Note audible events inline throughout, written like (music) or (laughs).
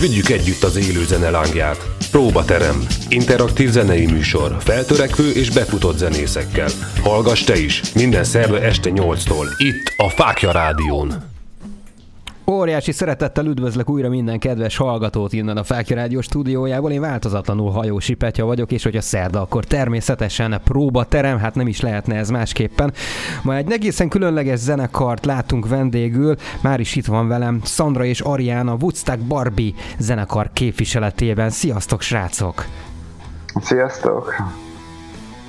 vigyük együtt az élő zene lángját. Próbaterem. Interaktív zenei műsor. Feltörekvő és befutott zenészekkel. Hallgass te is. Minden szerve este 8-tól. Itt a Fákja Rádión. Óriási szeretettel üdvözlök újra minden kedves hallgatót innen a Fákja Rádió stúdiójából. Én változatlanul hajósi Petya vagyok, és hogyha szerda, akkor természetesen próbaterem, hát nem is lehetne ez másképpen. Ma egy egészen különleges zenekart látunk vendégül, már is itt van velem Sandra és Ariana Woodstock Barbie zenekar képviseletében. Sziasztok, srácok! Sziasztok!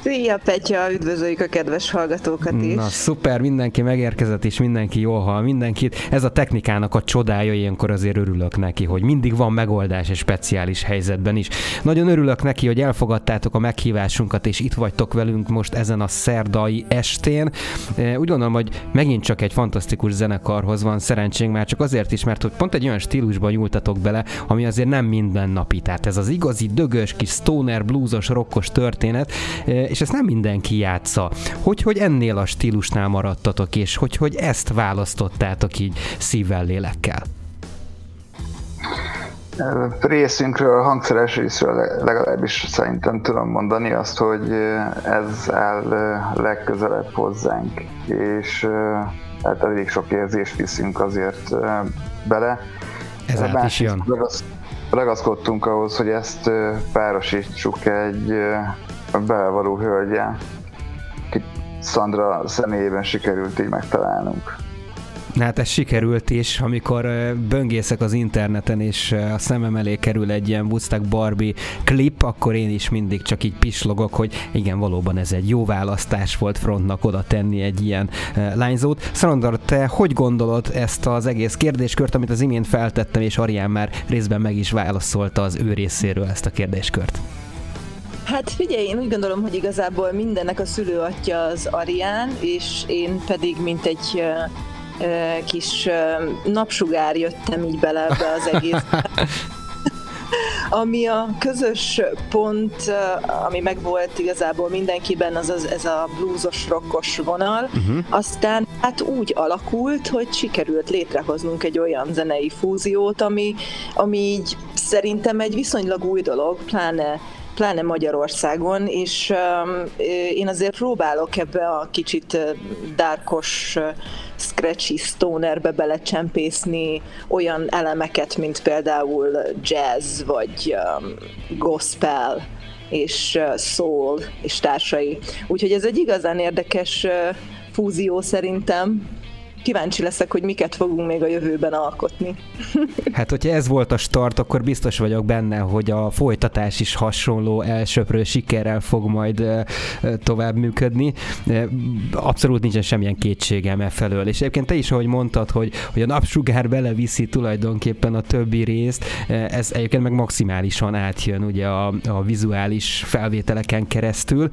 Szia Petya, üdvözöljük a kedves hallgatókat is. Na szuper, mindenki megérkezett és mindenki jól hall mindenkit. Ez a technikának a csodája, ilyenkor azért örülök neki, hogy mindig van megoldás egy speciális helyzetben is. Nagyon örülök neki, hogy elfogadtátok a meghívásunkat és itt vagytok velünk most ezen a szerdai estén. E, úgy gondolom, hogy megint csak egy fantasztikus zenekarhoz van szerencsénk, már csak azért is, mert hogy pont egy olyan stílusban nyúltatok bele, ami azért nem mindennapi. Tehát ez az igazi dögös kis stoner, bluesos, rockos történet, e, és ezt nem mindenki játsza. Hogy, hogy ennél a stílusnál maradtatok, és hogy, hogy ezt választottátok így szívvel, lélekkel? Részünkről, hangszeres részről legalábbis szerintem tudom mondani azt, hogy ez áll legközelebb hozzánk, és hát elég sok érzést viszünk azért bele. Ez át is jön. Ragaszkodtunk ahhoz, hogy ezt párosítsuk egy a belvaló hölgye, akit Szandra személyében sikerült így megtalálnunk. Hát ez sikerült is, amikor böngészek az interneten, és a szemem elé kerül egy ilyen Woodstock Barbie klip, akkor én is mindig csak így pislogok, hogy igen, valóban ez egy jó választás volt frontnak oda tenni egy ilyen lányzót. Szarandar, te hogy gondolod ezt az egész kérdéskört, amit az imént feltettem, és Arián már részben meg is válaszolta az ő részéről ezt a kérdéskört? Hát figyelj, én úgy gondolom, hogy igazából mindennek a szülőatja az Arián, és én pedig mint egy uh, kis uh, napsugár jöttem így bele ebbe az egész. (laughs) Ami a közös pont, ami megvolt igazából mindenkiben, az, az ez a bluesos, rockos vonal. Uh-huh. Aztán hát úgy alakult, hogy sikerült létrehoznunk egy olyan zenei fúziót, ami, ami így szerintem egy viszonylag új dolog, pláne pláne Magyarországon, és én azért próbálok ebbe a kicsit dárkos, scratchy stonerbe belecsempészni olyan elemeket, mint például jazz, vagy gospel, és soul, és társai. Úgyhogy ez egy igazán érdekes fúzió szerintem, kíváncsi leszek, hogy miket fogunk még a jövőben alkotni. (laughs) Hát, hogyha ez volt a start, akkor biztos vagyok benne, hogy a folytatás is hasonló elsőprő sikerrel fog majd tovább működni. Abszolút nincsen semmilyen kétségem e felől. És egyébként te is, ahogy mondtad, hogy, hogy a napsugár beleviszi tulajdonképpen a többi részt, ez egyébként meg maximálisan átjön ugye a, a vizuális felvételeken keresztül,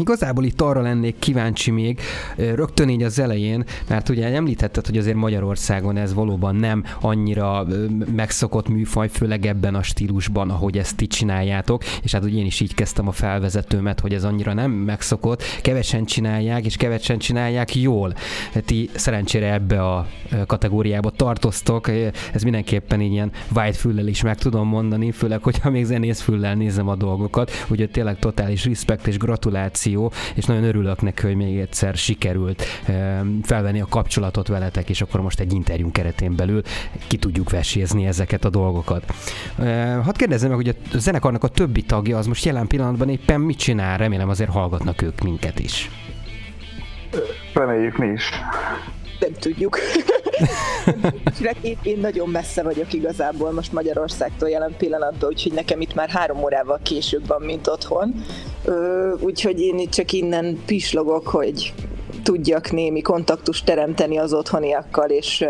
Igazából itt arra lennék kíváncsi még, rögtön így az elején, mert ugye említetted, hogy azért Magyarországon ez valóban nem annyira megszokott műfaj, főleg ebben a stílusban, ahogy ezt ti csináljátok, és hát ugye én is így kezdtem a felvezetőmet, hogy ez annyira nem megszokott, kevesen csinálják, és kevesen csinálják jól. Ti szerencsére ebbe a kategóriába tartoztok, ez mindenképpen ilyen white füllel is meg tudom mondani, főleg, hogyha még zenész füllel nézem a dolgokat, úgyhogy tényleg totális respekt és gratuláció akció, és nagyon örülök neki, hogy még egyszer sikerült felvenni a kapcsolatot veletek, és akkor most egy interjú keretén belül ki tudjuk vesézni ezeket a dolgokat. Hadd kérdezzem meg, hogy a zenekarnak a többi tagja az most jelen pillanatban éppen mit csinál? Remélem azért hallgatnak ők minket is. Reméljük mi is nem tudjuk. (laughs) én, én nagyon messze vagyok igazából most Magyarországtól jelen pillanatban, úgyhogy nekem itt már három órával később van, mint otthon. Úgyhogy én itt csak innen pislogok, hogy tudjak némi kontaktust teremteni az otthoniakkal, és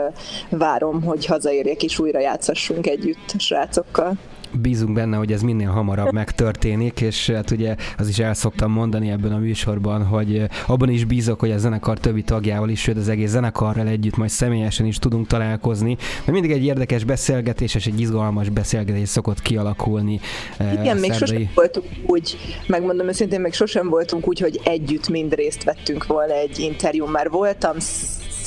várom, hogy hazaérjek és újra játszassunk együtt a srácokkal bízunk benne, hogy ez minél hamarabb megtörténik, és hát ugye az is el szoktam mondani ebben a műsorban, hogy abban is bízok, hogy a zenekar többi tagjával is, sőt az egész zenekarral együtt majd személyesen is tudunk találkozni, mert mindig egy érdekes beszélgetés és egy izgalmas beszélgetés szokott kialakulni. Igen, még sosem voltunk úgy, megmondom őszintén, még sosem voltunk úgy, hogy együtt mind részt vettünk volna egy interjú. Már voltam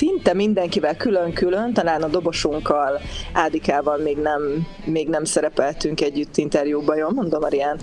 szinte mindenkivel külön-külön, talán a dobosunkkal, Ádikával még nem, még nem szerepeltünk együtt interjúban, jól mondom, Marian?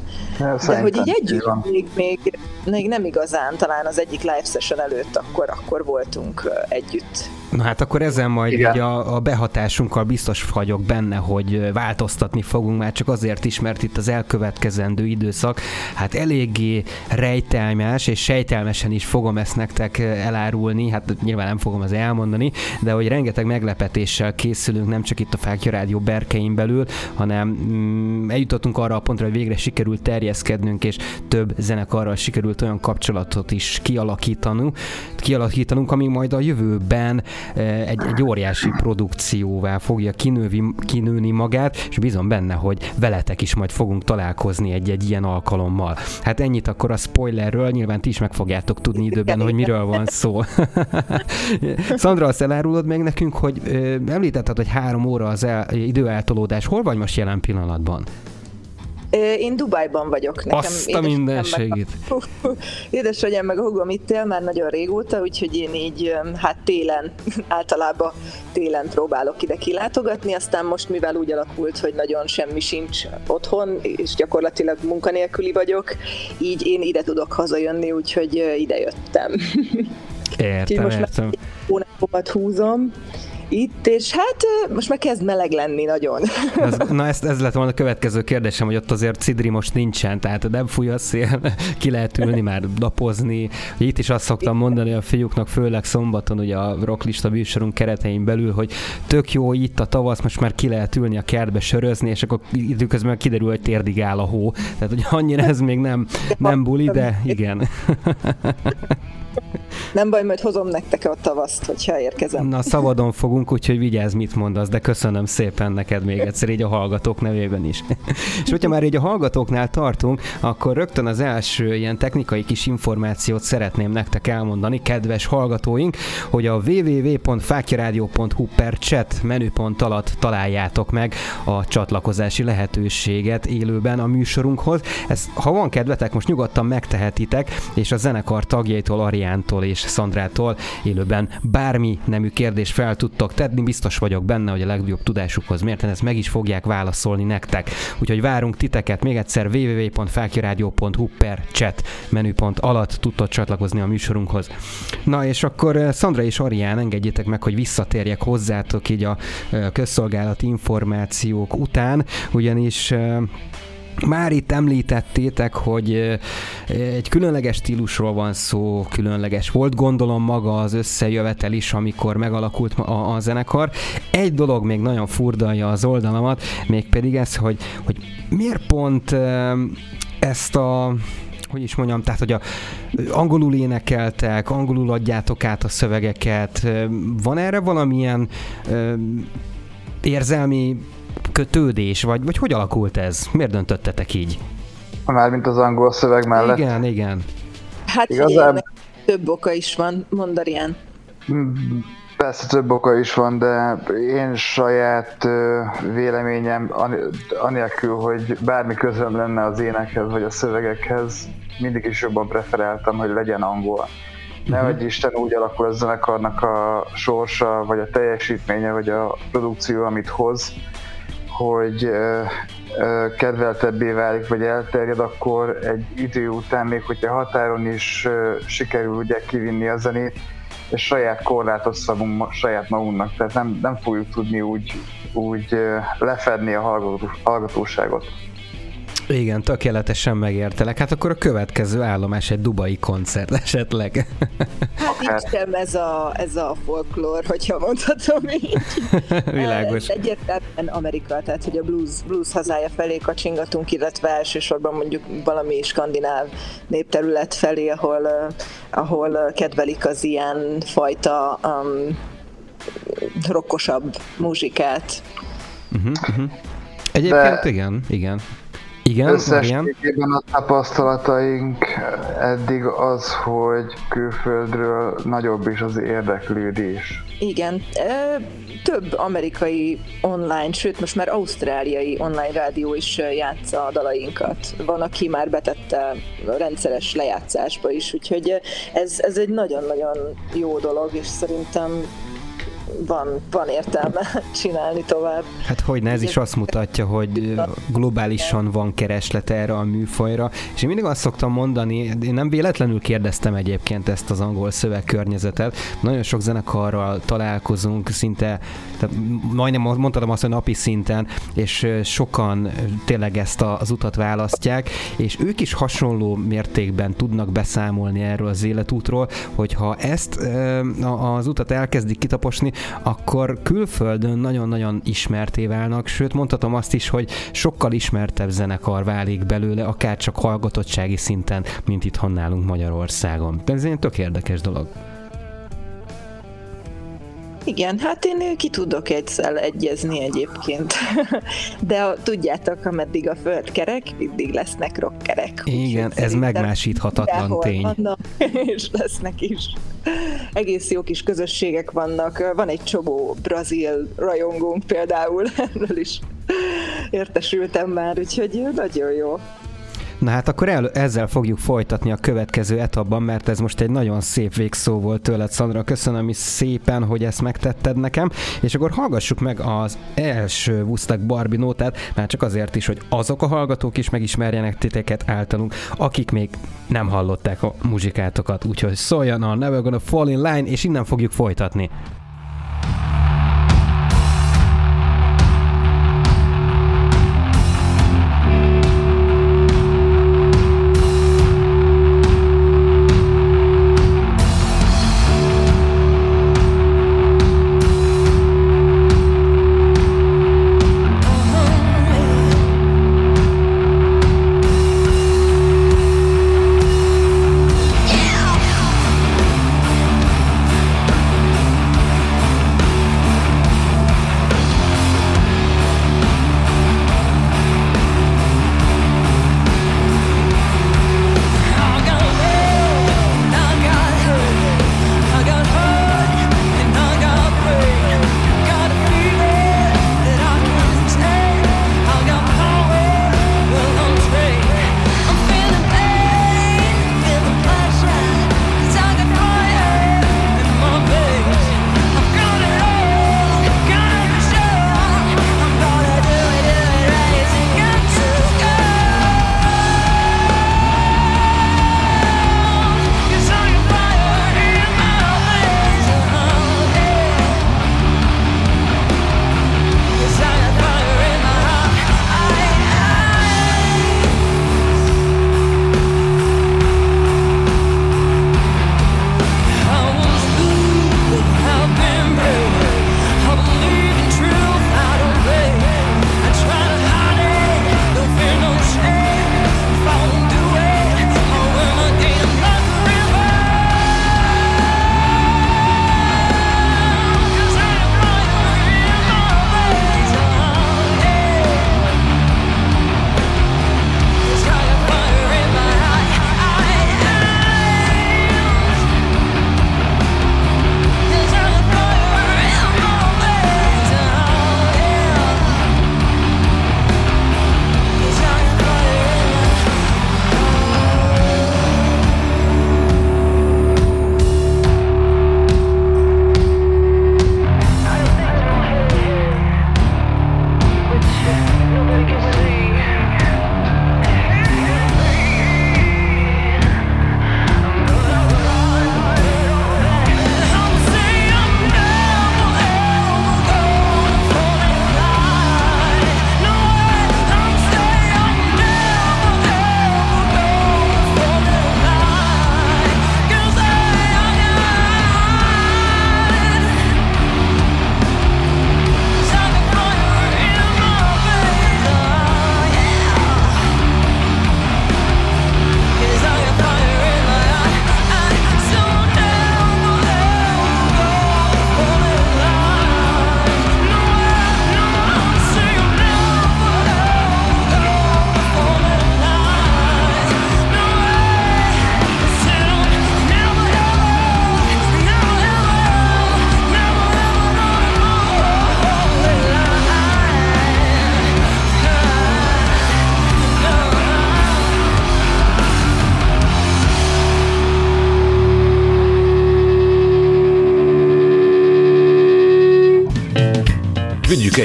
De hogy így együtt még, még, még nem igazán, talán az egyik live session előtt akkor, akkor voltunk együtt. Na hát akkor ezen majd Igen. így a, a behatásunkkal biztos vagyok benne, hogy változtatni fogunk már csak azért is, mert itt az elkövetkezendő időszak hát eléggé rejtelmes, és sejtelmesen is fogom ezt nektek elárulni, hát nyilván nem fogom az elmondani, de hogy rengeteg meglepetéssel készülünk, nem csak itt a Fákja Rádió berkein belül, hanem mm, eljutottunk arra a pontra, hogy végre sikerült terjeszkednünk, és több zenekarral sikerült olyan kapcsolatot is kialakítanunk, kialakítanunk, ami majd a jövőben egy, egy óriási produkcióvá fogja kinővi, kinőni magát, és bízom benne, hogy veletek is majd fogunk találkozni egy-egy ilyen alkalommal. Hát ennyit akkor a spoilerről, nyilván ti is meg fogjátok tudni időben, hogy miről van szó. (laughs) Szandra, azt elárulod meg nekünk, hogy említetted, hogy három óra az el, időeltolódás. Hol vagy most jelen pillanatban? Én Dubajban vagyok. Nekem Azt a mindenségét. (laughs) Édesanyám meg a hugom itt él már nagyon régóta, úgyhogy én így hát télen, (laughs) általában télen próbálok ide kilátogatni, aztán most mivel úgy alakult, hogy nagyon semmi sincs otthon, és gyakorlatilag munkanélküli vagyok, így én ide tudok hazajönni, úgyhogy ide jöttem. (laughs) Értem, most értem. Már hónapokat húzom, itt, és hát most már kezd meleg lenni nagyon. (laughs) Ez, na ezt, ez lett volna a következő kérdésem, hogy ott azért cidri most nincsen, tehát nem fúj a szél, (laughs) ki lehet ülni, már napozni. Itt is azt szoktam mondani a fiúknak, főleg szombaton, ugye a rocklista műsorunk keretein belül, hogy tök jó itt a tavasz, most már ki lehet ülni a kertbe sörözni, és akkor időközben kiderül, hogy térdig áll a hó. Tehát, hogy annyira ez még nem, nem buli, de igen. (laughs) Nem baj, majd hozom nektek a tavaszt, hogyha érkezem. Na, szabadon fogunk, úgyhogy vigyázz, mit mondasz, de köszönöm szépen neked még egyszer, így a hallgatók nevében is. (laughs) És hogyha már így a hallgatóknál tartunk, akkor rögtön az első ilyen technikai kis információt szeretném nektek elmondani, kedves hallgatóink, hogy a www.fákjaradio.hu per chat menüpont alatt találjátok meg a csatlakozási lehetőséget élőben a műsorunkhoz. Ez, ha van kedvetek, most nyugodtan megtehetitek, és a zenekar tagjaitól, Ariántól és Szandrától élőben bármi nemű kérdés fel tudtok tenni, biztos vagyok benne, hogy a legjobb tudásukhoz mérten ezt meg is fogják válaszolni nektek. Úgyhogy várunk titeket még egyszer www.fákiradio.hu per chat menüpont alatt tudtok csatlakozni a műsorunkhoz. Na és akkor eh, Szandra és Arián engedjétek meg, hogy visszatérjek hozzátok így a eh, közszolgálati információk után, ugyanis eh, már itt említettétek, hogy egy különleges stílusról van szó, különleges volt gondolom maga az összejövetel is, amikor megalakult a, a zenekar. Egy dolog még nagyon furdalja az oldalamat, mégpedig ez, hogy, hogy miért pont ezt a hogy is mondjam, tehát, hogy a, angolul énekeltek, angolul adjátok át a szövegeket, van erre valamilyen érzelmi kötődés, vagy, vagy hogy alakult ez? Miért döntöttetek így? Mármint az angol szöveg mellett. Igen, igen. Hát Igazán... több oka is van, mondarian. Persze több oka is van, de én saját véleményem, anélkül, hogy bármi közöm lenne az énekhez vagy a szövegekhez, mindig is jobban preferáltam, hogy legyen angol. Nehogy uh-huh. Isten úgy alakul a zenekarnak a sorsa, vagy a teljesítménye, vagy a produkció, amit hoz, hogy kedveltebbé válik, vagy elterjed, akkor egy idő után, még hogyha határon is sikerül ugye kivinni a zenét, és saját korlátot szabunk saját magunknak, tehát nem, nem fogjuk tudni úgy, úgy lefedni a hallgató, hallgatóságot. Igen, tökéletesen megértelek. Hát akkor a következő állomás egy dubai koncert esetleg. Hát így sem ez a, ez a folklór, hogyha mondhatom így. (laughs) Világos. Egyértelműen Amerika, tehát hogy a blues, blues hazája felé kacsingatunk, illetve elsősorban mondjuk valami skandináv népterület felé, ahol, ahol kedvelik az ilyen fajta um, rokkosabb muzsikát. Uh-huh, uh-huh. Egyébként De... igen, igen. Igen, Összességében a tapasztalataink eddig az, hogy külföldről nagyobb is az érdeklődés. Igen, több amerikai online, sőt most már ausztráliai online rádió is játsza a dalainkat. Van, aki már betette rendszeres lejátszásba is, úgyhogy ez, ez egy nagyon-nagyon jó dolog, és szerintem van, van értelme (laughs) csinálni tovább. Hát hogy ne, ez is azt mutatja, hogy globálisan van kereslet erre a műfajra, és én mindig azt szoktam mondani, én nem véletlenül kérdeztem egyébként ezt az angol szövegkörnyezetet, nagyon sok zenekarral találkozunk, szinte, tehát majdnem mondhatom azt, hogy napi szinten, és sokan tényleg ezt az utat választják, és ők is hasonló mértékben tudnak beszámolni erről az életútról, hogyha ezt az utat elkezdik kitaposni, akkor külföldön nagyon-nagyon ismerté válnak, sőt mondhatom azt is, hogy sokkal ismertebb zenekar válik belőle, akár csak hallgatottsági szinten, mint itthon nálunk Magyarországon. Ez egy tök érdekes dolog. Igen, hát én ki tudok egyszer egyezni egyébként. (laughs) De a, tudjátok, ameddig a föld kerek, mindig lesznek rockerek. Igen, ez megmásíthatatlan tény. Vannak, (laughs) és lesznek is. Egész jó kis közösségek vannak. Van egy csomó brazil rajongónk például, (laughs) erről is értesültem már, úgyhogy nagyon jó. Na hát akkor el, ezzel fogjuk folytatni a következő etapban, mert ez most egy nagyon szép végszó volt tőled, Szandra. Köszönöm is szépen, hogy ezt megtetted nekem, és akkor hallgassuk meg az első Wusztak Barbie nótát, már csak azért is, hogy azok a hallgatók is megismerjenek titeket általunk, akik még nem hallották a muzsikátokat, úgyhogy szóljon a Never Gonna Fall in Line, és innen fogjuk folytatni.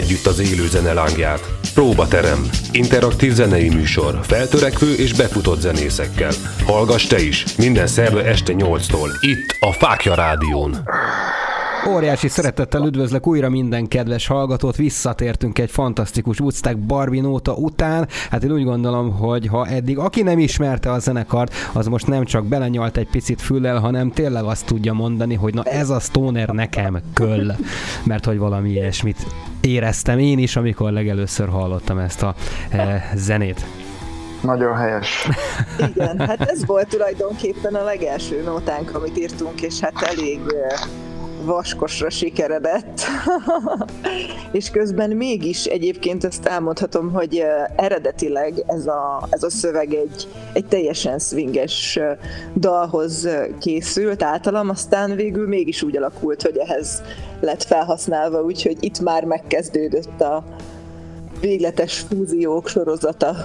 Együtt az élő zene lángját. Próbaterem. Interaktív zenei műsor. Feltörekvő és befutott zenészekkel. Hallgass te is. Minden szerve este 8-tól. Itt a Fákja Rádión. Óriási szeretettel üdvözlök újra minden kedves hallgatót, visszatértünk egy fantasztikus Woodstock Barbie nóta után. Hát én úgy gondolom, hogy ha eddig aki nem ismerte a zenekart, az most nem csak belenyalt egy picit füllel, hanem tényleg azt tudja mondani, hogy na ez a stoner nekem köll, mert hogy valami ilyesmit éreztem én is, amikor legelőször hallottam ezt a e, zenét. Nagyon helyes. Igen, hát ez volt tulajdonképpen a legelső nótánk, amit írtunk, és hát elég vaskosra sikeredett. (laughs) és közben mégis egyébként ezt elmondhatom, hogy eredetileg ez a, ez a szöveg egy, egy teljesen swinges dalhoz készült általam, aztán végül mégis úgy alakult, hogy ehhez lett felhasználva, úgyhogy itt már megkezdődött a végletes fúziók sorozata.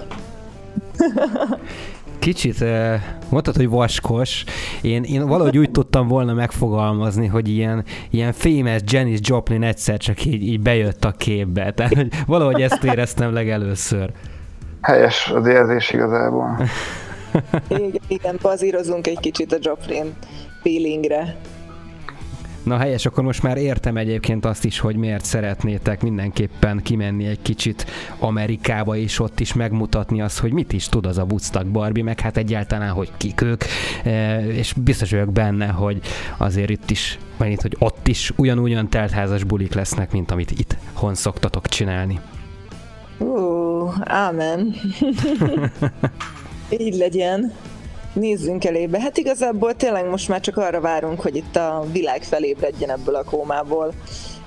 (laughs) kicsit mondtad, hogy vaskos. Én, én valahogy úgy tudtam volna megfogalmazni, hogy ilyen, ilyen famous Janis Joplin egyszer csak így, így bejött a képbe. Tehát hogy valahogy ezt éreztem legelőször. Helyes az érzés igazából. igen, igen, bazírozunk egy kicsit a Joplin feelingre. Na helyes, akkor most már értem egyébként azt is, hogy miért szeretnétek mindenképpen kimenni egy kicsit Amerikába, és ott is megmutatni azt, hogy mit is tud az a Woodstock Barbie, meg hát egyáltalán, hogy kik ők, e, és biztos vagyok benne, hogy azért itt is, vagy itt, hogy ott is ugyanúgyan teltházas bulik lesznek, mint amit itt hon szoktatok csinálni. Ó, uh, ámen. (laughs) Így legyen nézzünk elébe. Hát igazából tényleg most már csak arra várunk, hogy itt a világ felébredjen ebből a kómából,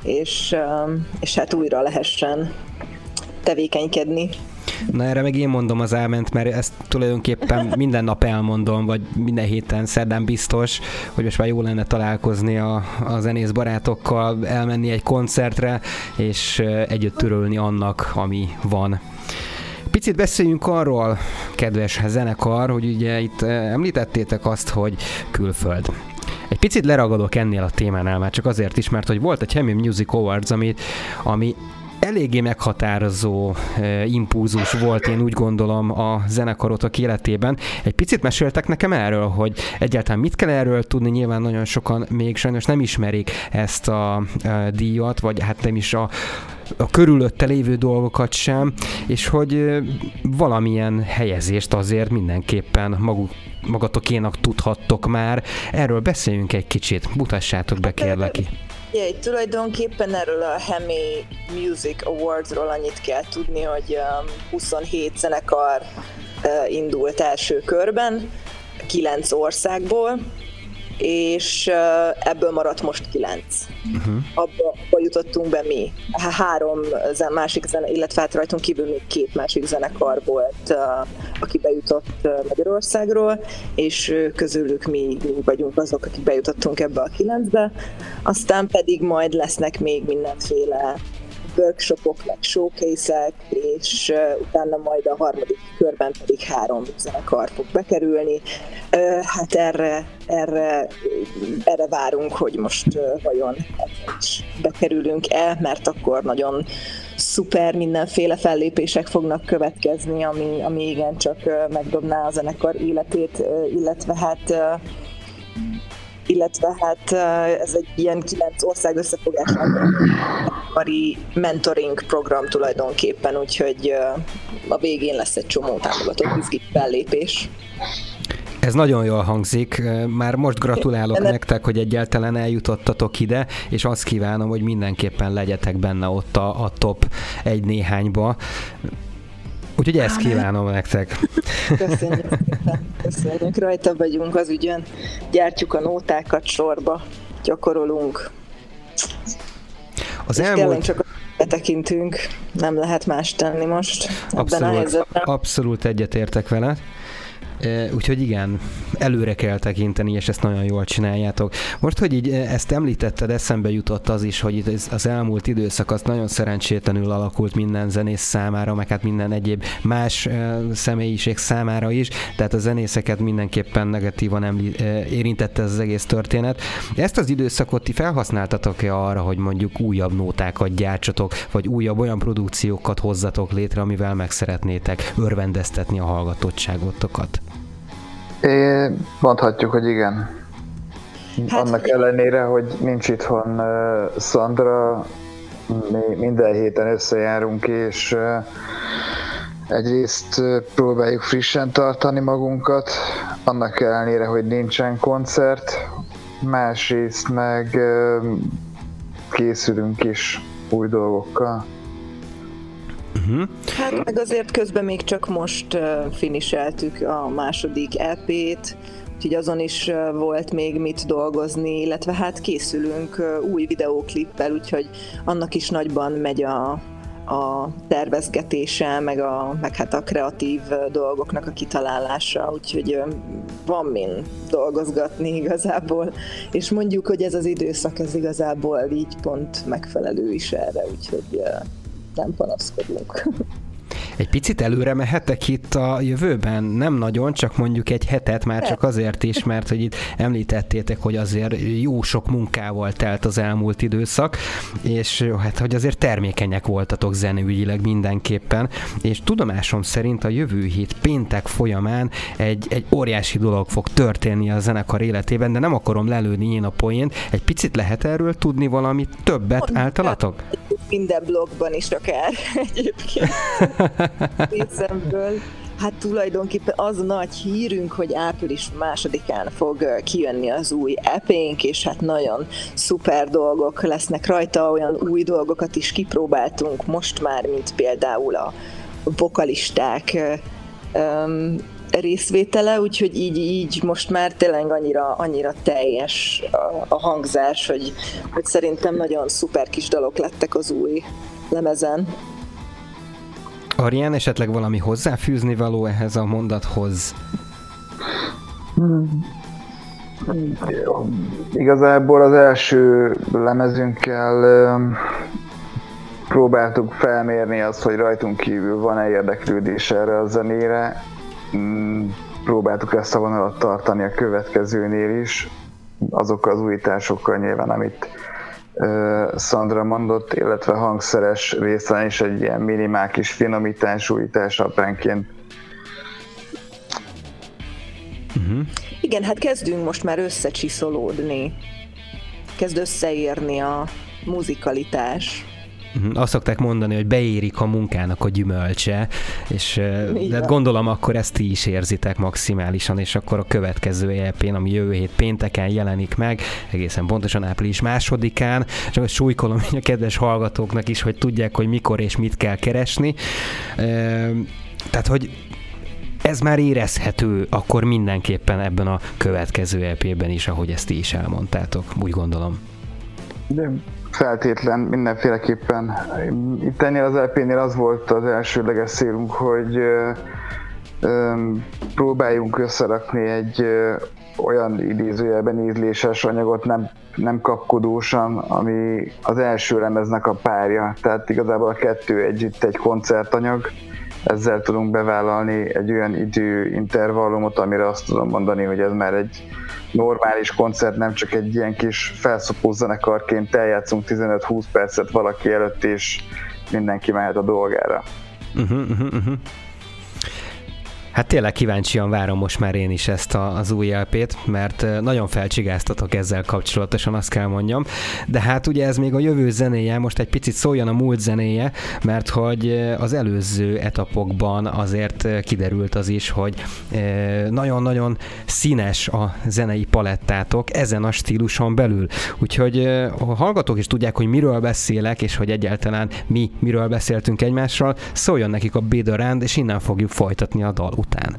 és, um, és hát újra lehessen tevékenykedni. Na erre meg én mondom az elment, mert ezt tulajdonképpen (laughs) minden nap elmondom, vagy minden héten szerdán biztos, hogy most már jó lenne találkozni a, a zenész barátokkal, elmenni egy koncertre, és együtt törölni annak, ami van. Picit beszéljünk arról, kedves zenekar, hogy ugye itt eh, említettétek azt, hogy külföld. Egy picit leragadok ennél a témánál, már csak azért is, mert hogy volt egy Hemi Music Awards, ami, ami eléggé meghatározó e, impulzus volt, én úgy gondolom, a zenekarotok életében. Egy picit meséltek nekem erről, hogy egyáltalán mit kell erről tudni, nyilván nagyon sokan még sajnos nem ismerik ezt a e, díjat, vagy hát nem is a a körülötte lévő dolgokat sem, és hogy valamilyen helyezést azért mindenképpen maguk, magatokénak tudhattok már. Erről beszéljünk egy kicsit, mutassátok be kérlek ki. Yeah, tulajdonképpen erről a Hemi Music Awardsról annyit kell tudni, hogy 27 zenekar indult első körben, 9 országból, és ebből maradt most kilenc. Uh-huh. Abba, abba jutottunk be mi. Három másik zene, illetve hát rajtunk kívül még két másik zenekar volt, aki bejutott Magyarországról, és közülük mi, mi vagyunk azok, akik bejutottunk ebbe a kilencbe. Aztán pedig majd lesznek még mindenféle workshopok, meg showcase és utána majd a harmadik körben pedig három zenekar fog bekerülni. Hát erre, erre, erre várunk, hogy most vajon bekerülünk-e, mert akkor nagyon szuper mindenféle fellépések fognak következni, ami, ami igencsak megdobná a zenekar életét, illetve hát illetve hát ez egy ilyen kilenc ország összefogásának mentoring program tulajdonképpen, úgyhogy a végén lesz egy csomó támogató izgi fellépés. Ez nagyon jól hangzik. Már most gratulálok nektek, hogy egyáltalán eljutottatok ide, és azt kívánom, hogy mindenképpen legyetek benne ott a, a top egy néhányba. Úgyhogy ezt kívánom nektek. Köszönjük, köszönjük, rajta vagyunk az ügyön. Gyártjuk a nótákat sorba, gyakorolunk. Az És elmúlt... csak betekintünk, nem lehet más tenni most abszolút, ebben a helyzetben. Abszolút egyetértek veled. Úgyhogy igen, előre kell tekinteni, és ezt nagyon jól csináljátok. Most, hogy így ezt említetted, eszembe jutott az is, hogy itt az elmúlt időszak az nagyon szerencsétlenül alakult minden zenész számára, meg hát minden egyéb más személyiség számára is, tehát a zenészeket mindenképpen negatívan emli- érintette ez az egész történet. Ezt az időszakot ti felhasználtatok-e arra, hogy mondjuk újabb nótákat gyártsatok, vagy újabb olyan produkciókat hozzatok létre, amivel meg szeretnétek örvendeztetni a hallgatottságotokat? É, mondhatjuk, hogy igen. Hát, Annak ellenére, hogy nincs itthon uh, Sandra, mi minden héten összejárunk, és uh, egyrészt uh, próbáljuk frissen tartani magunkat, annak ellenére, hogy nincsen koncert, másrészt meg uh, készülünk is új dolgokkal. Uh-huh. Hát meg azért közben még csak most uh, finiseltük a második EP-t, úgyhogy azon is uh, volt még mit dolgozni, illetve hát készülünk uh, új videóklippel, úgyhogy annak is nagyban megy a, a tervezgetése, meg, a, meg hát a kreatív dolgoknak a kitalálása, úgyhogy van min dolgozgatni igazából, és mondjuk, hogy ez az időszak ez igazából így pont megfelelő is erre, úgyhogy nem panaszkodunk. (laughs) Egy picit előre mehetek itt a jövőben? Nem nagyon, csak mondjuk egy hetet, már csak azért is, mert hogy itt említettétek, hogy azért jó sok munkával telt az elmúlt időszak, és hát, hogy azért termékenyek voltatok zeneügyileg mindenképpen, és tudomásom szerint a jövő hét péntek folyamán egy, egy óriási dolog fog történni a zenekar életében, de nem akarom lelőni én a poént. Egy picit lehet erről tudni valamit többet általatok? Minden blogban is akár (laughs) egyébként (laughs) részemből. Hát tulajdonképpen az nagy hírünk, hogy április másodikán fog kijönni az új epénk, és hát nagyon szuper dolgok lesznek rajta, olyan új dolgokat is kipróbáltunk most már, mint például a vokalisták um, részvétele, úgyhogy így, így most már tényleg annyira, annyira teljes a, a hangzás, hogy, hogy szerintem nagyon szuper kis dalok lettek az új lemezen. Arián, esetleg valami hozzáfűzni való ehhez a mondathoz? Hmm. Igazából az első lemezünkkel próbáltuk felmérni azt, hogy rajtunk kívül van-e érdeklődés erre a zenére. Hmm, próbáltuk ezt a vonalat tartani a következőnél is, azokkal az újításokkal nyilván, amit Szandra mondott, illetve hangszeres részen is egy ilyen minimál kis finomítás, újítás apránként. Uh-huh. Igen, hát kezdünk most már összecsiszolódni. Kezd összeérni a muzikalitás. Uh-huh. Azt szokták mondani, hogy beérik a munkának a gyümölcse, és de gondolom akkor ezt ti is érzitek maximálisan, és akkor a következő ep ami jövő hét pénteken jelenik meg, egészen pontosan április másodikán, csak súlykolom a kedves hallgatóknak is, hogy tudják, hogy mikor és mit kell keresni. Tehát, hogy ez már érezhető akkor mindenképpen ebben a következő EP-ben is, ahogy ezt ti is elmondtátok, úgy gondolom. De feltétlen, mindenféleképpen. Itt ennél az LP-nél az volt az elsődleges célunk, hogy próbáljunk összerakni egy olyan idézőjelben ízléses anyagot, nem, nem kapkodósan, ami az első lemeznek a párja. Tehát igazából a kettő együtt egy koncertanyag, ezzel tudunk bevállalni egy olyan időintervallumot, amire azt tudom mondani, hogy ez már egy normális koncert, nem csak egy ilyen kis felszopó zenekarként eljátszunk 15-20 percet valaki előtt, és mindenki mehet a dolgára. Uh-huh, uh-huh. Hát tényleg kíváncsian várom most már én is ezt a, az új lp mert nagyon felcsigáztatok ezzel kapcsolatosan, azt kell mondjam. De hát ugye ez még a jövő zenéje, most egy picit szóljon a múlt zenéje, mert hogy az előző etapokban azért kiderült az is, hogy nagyon-nagyon színes a zenei palettátok ezen a stíluson belül. Úgyhogy a hallgatók is tudják, hogy miről beszélek, és hogy egyáltalán mi miről beszéltünk egymással, szóljon nekik a Bédarand, és innen fogjuk folytatni a dal után.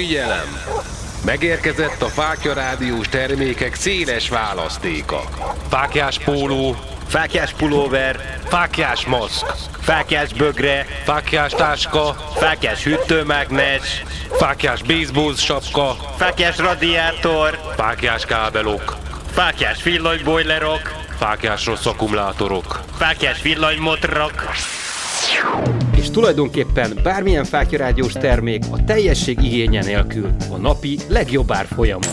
Figyelem! Megérkezett a Fákja Rádiós termékek széles választéka. Fákjás póló, Fákjás pulóver, fákjás maszk, fákjás bögre, fákjás táska, fákjás hűtőmágnes, fákjás baseball sapka, fákjás radiátor, fákjás kábelok, fákjás villanybojlerok, fákjás rossz akkumulátorok. fákjás villanymotrok, És tulajdonképpen bármilyen fákjarádiós termék a teljesség igénye nélkül a napi legjobb árfolyamon.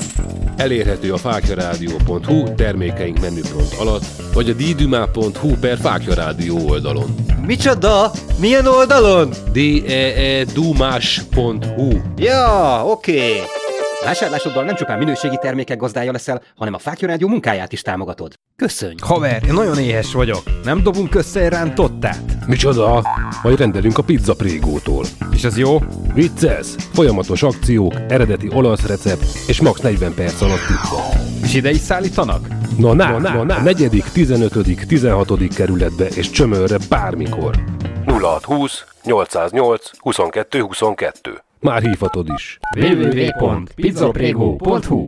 Elérhető a fákjarádió.hu termékeink menüpont alatt, vagy a ddumá.hu per Fákja Rádió oldalon. Micsoda? Milyen oldalon? E deedumás.hu Ja, oké. Okay. Vásárlásoddal nem csupán minőségi termékek gazdája leszel, hanem a Fákja Rádió munkáját is támogatod. Köszönj! Haver, én nagyon éhes vagyok. Nem dobunk össze egy rántottát? Micsoda? Majd rendelünk a pizza prégótól. És az jó? Vicces! Folyamatos akciók, eredeti olasz recept és max 40 perc alatt pizza. És ide is szállítanak? Na, na, na, na, na. negyedik, 15., 16. kerületbe és csömörre bármikor. 0620 808 22 22. Már hívhatod is. www.pizzaprego.hu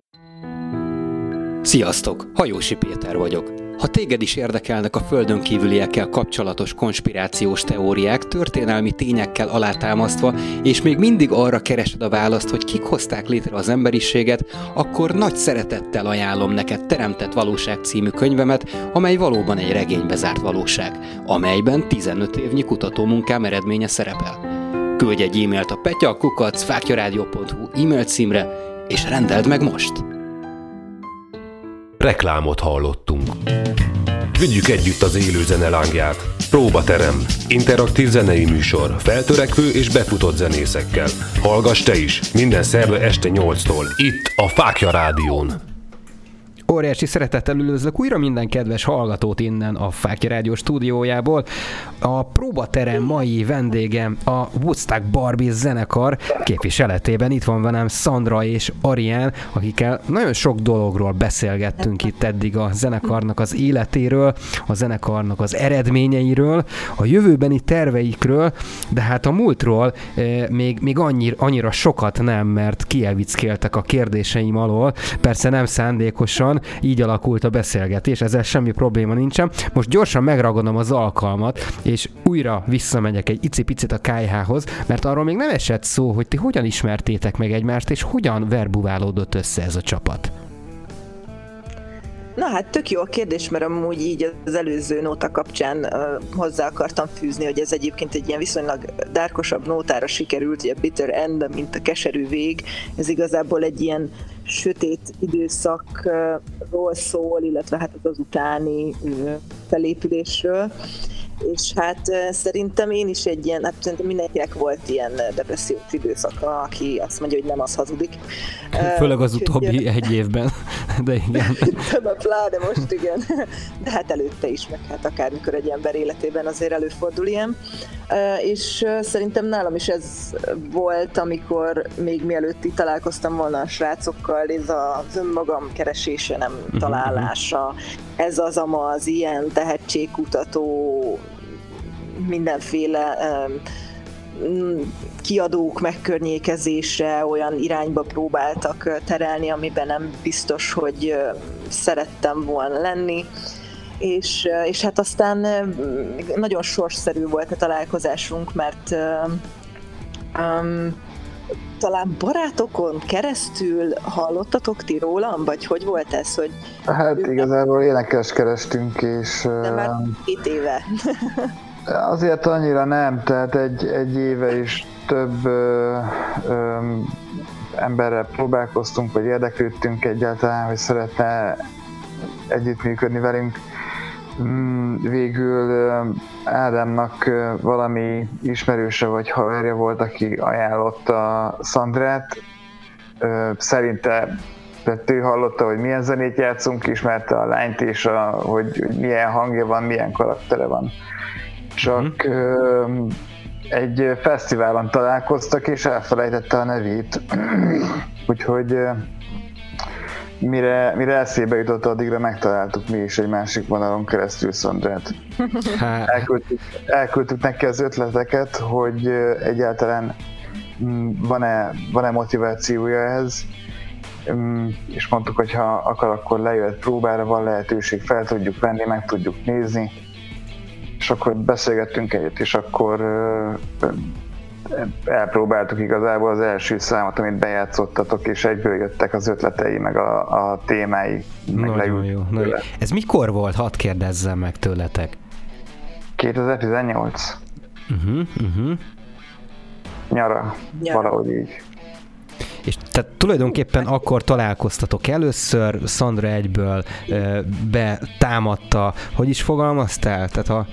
Sziasztok! Hajósi Péter vagyok. Ha téged is érdekelnek a földön kívüliekkel kapcsolatos konspirációs teóriák, történelmi tényekkel alátámasztva, és még mindig arra keresed a választ, hogy kik hozták létre az emberiséget, akkor nagy szeretettel ajánlom neked Teremtett Valóság című könyvemet, amely valóban egy regénybe zárt valóság, amelyben 15 évnyi kutatómunkám eredménye szerepel. Küldj egy e-mailt a petyakukacfákjaradio.hu e-mail címre, és rendeld meg most! Reklámot hallottunk. Vigyük együtt az élő zene lángját. Próbaterem. Interaktív zenei műsor. Feltörekvő és befutott zenészekkel. Hallgass te is. Minden szerve este 8-tól. Itt a Fákja Rádión. Óriási szeretettel üdvözlök újra minden kedves hallgatót innen a Fákja Rádió stúdiójából. A próbaterem mai vendégem a Woodstock Barbie zenekar képviseletében. Itt van velem Sandra és Arián, akikkel nagyon sok dologról beszélgettünk itt eddig a zenekarnak az életéről, a zenekarnak az eredményeiről, a jövőbeni terveikről, de hát a múltról eh, még, még annyira, annyira sokat nem, mert kielvickéltek a kérdéseim alól, persze nem szándékosan, így alakult a beszélgetés, ezzel semmi probléma nincsen. Most gyorsan megragadom az alkalmat, és újra visszamegyek egy icipicit a KH-hoz, mert arról még nem esett szó, hogy ti hogyan ismertétek meg egymást, és hogyan verbuválódott össze ez a csapat. Na hát tök jó a kérdés, mert amúgy így az előző nóta kapcsán uh, hozzá akartam fűzni, hogy ez egyébként egy ilyen viszonylag dárkosabb nótára sikerült, ugye Bitter End, mint a keserű vég, ez igazából egy ilyen sötét időszakról szól, illetve hát az utáni felépülésről és hát szerintem én is egy ilyen, hát szerintem mindenkinek volt ilyen depressziós időszaka, aki azt mondja, hogy nem az hazudik. Főleg az utóbbi egy évben, (laughs) de igen. (laughs) Na, pláne most igen. De hát előtte is, meg hát akármikor egy ember életében azért előfordul ilyen. És szerintem nálam is ez volt, amikor még mielőtt itt találkoztam volna a srácokkal, ez az önmagam keresése, nem Mhm, találása, ez az amaz, ilyen tehetségkutató, mindenféle um, kiadók megkörnyékezése olyan irányba próbáltak terelni, amiben nem biztos, hogy szerettem volna lenni. És, és hát aztán nagyon sorsszerű volt a találkozásunk, mert um, talán barátokon keresztül hallottatok ti rólam, vagy hogy volt ez, hogy... Hát igazából énekes kerestünk, és... De már két éve. (laughs) Azért annyira nem, tehát egy, egy éve is több ö, ö, emberrel próbálkoztunk, vagy érdeklődtünk egyáltalán, hogy szeretne együttműködni velünk. Végül Ádámnak valami ismerőse vagy haverja volt, aki ajánlotta Szandrát. Szerinte tehát ő hallotta, hogy milyen zenét játszunk, ismerte a lányt, és a, hogy milyen hangja van, milyen karaktere van. Csak uh-huh. egy fesztiválon találkoztak, és elfelejtette a nevét. Úgyhogy mire, mire eszébe jutott, addigra megtaláltuk mi is egy másik vonalon keresztül Szondrát. (laughs) Elküldtük, elküldtük neki az ötleteket, hogy egyáltalán mm, van-e, van-e motivációja ehhez, mm, és mondtuk, hogy ha akar, akkor lejöhet próbára, van lehetőség, fel tudjuk venni, meg tudjuk nézni, és akkor beszélgettünk egyet, és akkor elpróbáltuk igazából az első számot, amit bejátszottatok, és egyből jöttek az ötletei, meg a, a témái. Meg nagyon jó. Nagyon. Ez mikor volt? Hadd kérdezzem meg tőletek. 2018. Uh-huh, uh-huh. Nyara, Nyara, valahogy így. És tehát tulajdonképpen akkor találkoztatok először, Szandra egyből e, betámadta, hogy is fogalmaztál? Tehát a,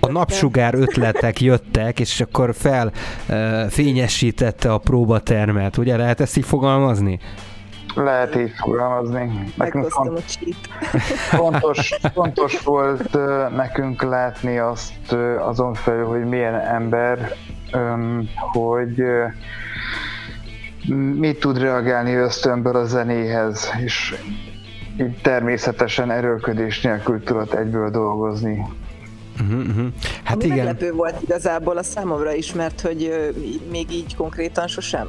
a napsugár ötletek jöttek, és akkor fel e, fényesítette a próbatermet, ugye lehet ezt így fogalmazni? Lehet így fogalmazni. Nekünk font, fontos, (laughs) fontos volt uh, nekünk látni azt uh, azon felül, hogy milyen ember, um, hogy uh, mit tud reagálni ösztönből a zenéhez, és így természetesen erőlködés nélkül tudott egyből dolgozni. Uh-huh, uh-huh. Hát Ami igen. meglepő volt igazából a számomra is, mert hogy még így konkrétan sosem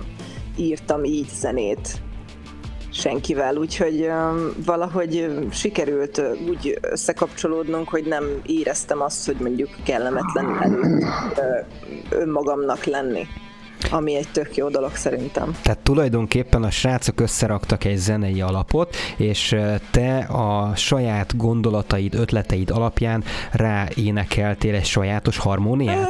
írtam így zenét senkivel, úgyhogy valahogy sikerült úgy összekapcsolódnunk, hogy nem éreztem azt, hogy mondjuk kellemetlen előtt önmagamnak lenni ami egy tök jó dolog szerintem. Tehát tulajdonképpen a srácok összeraktak egy zenei alapot, és te a saját gondolataid, ötleteid alapján ráénekeltél egy sajátos harmóniát?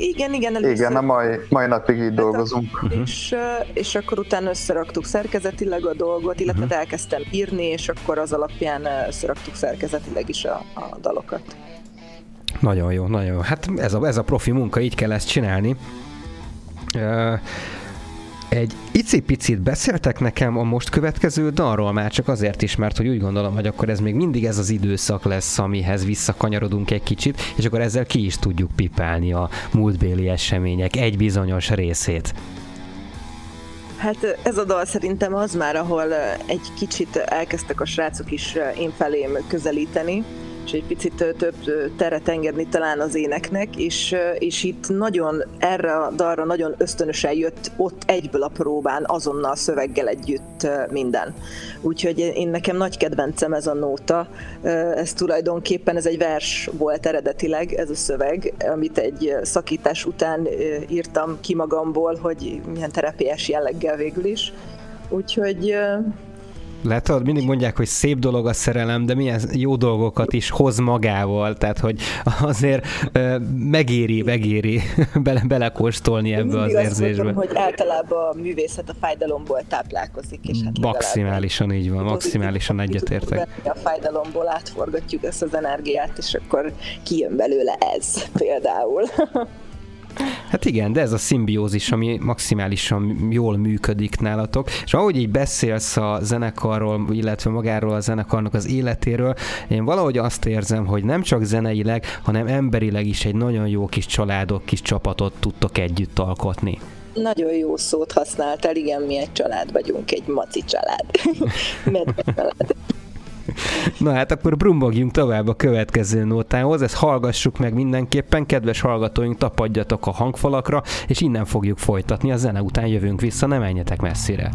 Igen, igen, először. Igen, a mai, mai napig így dolgozunk. Uh-huh. És, és akkor utána összeraktuk szerkezetileg a dolgot, illetve uh-huh. elkezdtem írni, és akkor az alapján összeraktuk szerkezetileg is a, a dalokat. Nagyon jó, nagyon jó. Hát ez a, ez a profi munka, így kell ezt csinálni. Egy icipicit beszéltek nekem a most következő dalról, már csak azért is, mert hogy úgy gondolom, hogy akkor ez még mindig ez az időszak lesz, amihez visszakanyarodunk egy kicsit, és akkor ezzel ki is tudjuk pipálni a múltbéli események egy bizonyos részét. Hát ez a dal szerintem az már, ahol egy kicsit elkezdtek a srácok is én felém közelíteni, és egy picit több teret engedni talán az éneknek, és, és itt nagyon erre a dalra nagyon ösztönösen jött ott egyből a próbán, azonnal szöveggel együtt minden. Úgyhogy én nekem nagy kedvencem ez a nóta, ez tulajdonképpen ez egy vers volt eredetileg, ez a szöveg, amit egy szakítás után írtam ki magamból, hogy milyen terepiás jelleggel végül is. Úgyhogy Látod, mindig mondják, hogy szép dolog a szerelem, de milyen jó dolgokat is hoz magával, tehát hogy azért megéri, megéri (laughs) bele, belekóstolni ebbe az érzésbe. Mondom, hogy általában a művészet a fájdalomból táplálkozik, és hát Maximálisan így van, maximálisan egyetértek. A fájdalomból átforgatjuk ezt az energiát, és akkor kijön belőle ez például. (laughs) Hát igen, de ez a szimbiózis, ami maximálisan jól működik nálatok, és ahogy így beszélsz a zenekarról, illetve magáról a zenekarnak az életéről, én valahogy azt érzem, hogy nem csak zeneileg, hanem emberileg is egy nagyon jó kis családok, kis csapatot tudtok együtt alkotni. Nagyon jó szót használtál, igen, mi egy család vagyunk, egy maci család. (laughs) család. Na hát akkor brumbogjunk tovább a következő nótához, ezt hallgassuk meg mindenképpen, kedves hallgatóink, tapadjatok a hangfalakra, és innen fogjuk folytatni, a zene után jövünk vissza, ne menjetek messzire.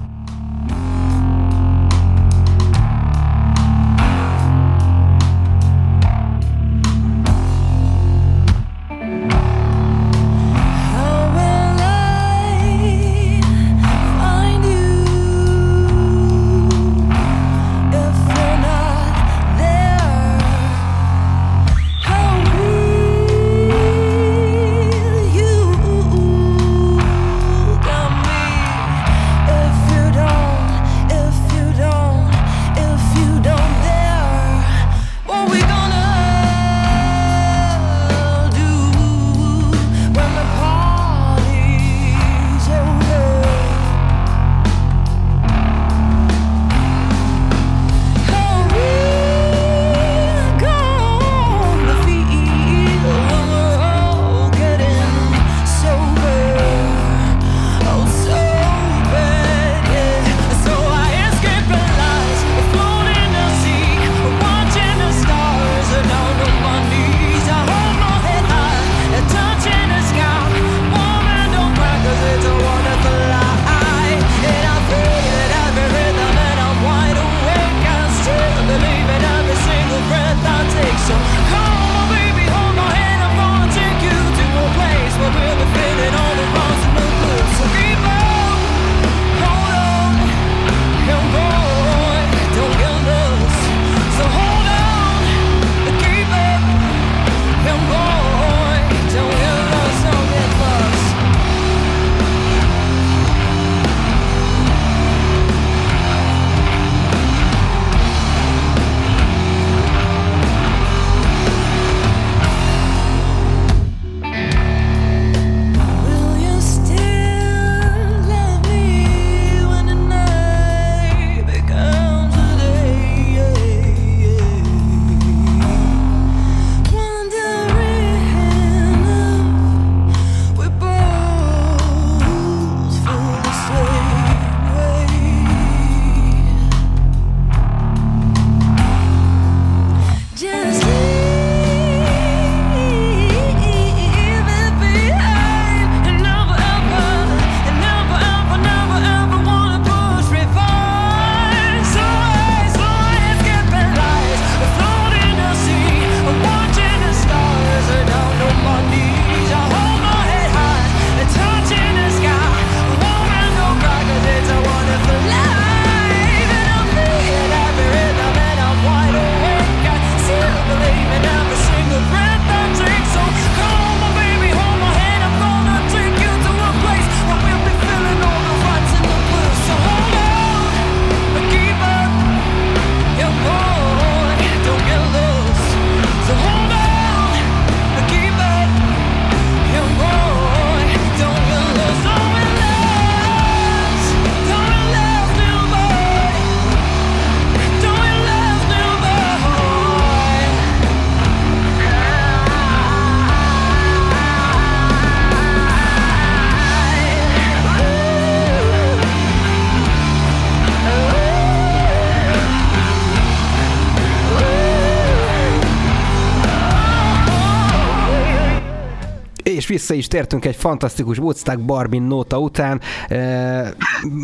Vissza is tértünk egy fantasztikus Woodstock Barbie nóta után. E,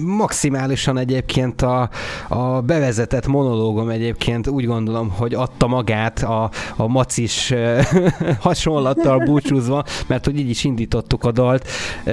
maximálisan egyébként a, a bevezetett monológom egyébként úgy gondolom, hogy adta magát a, a macis e, (laughs) hasonlattal búcsúzva, mert hogy így is indítottuk a dalt. E,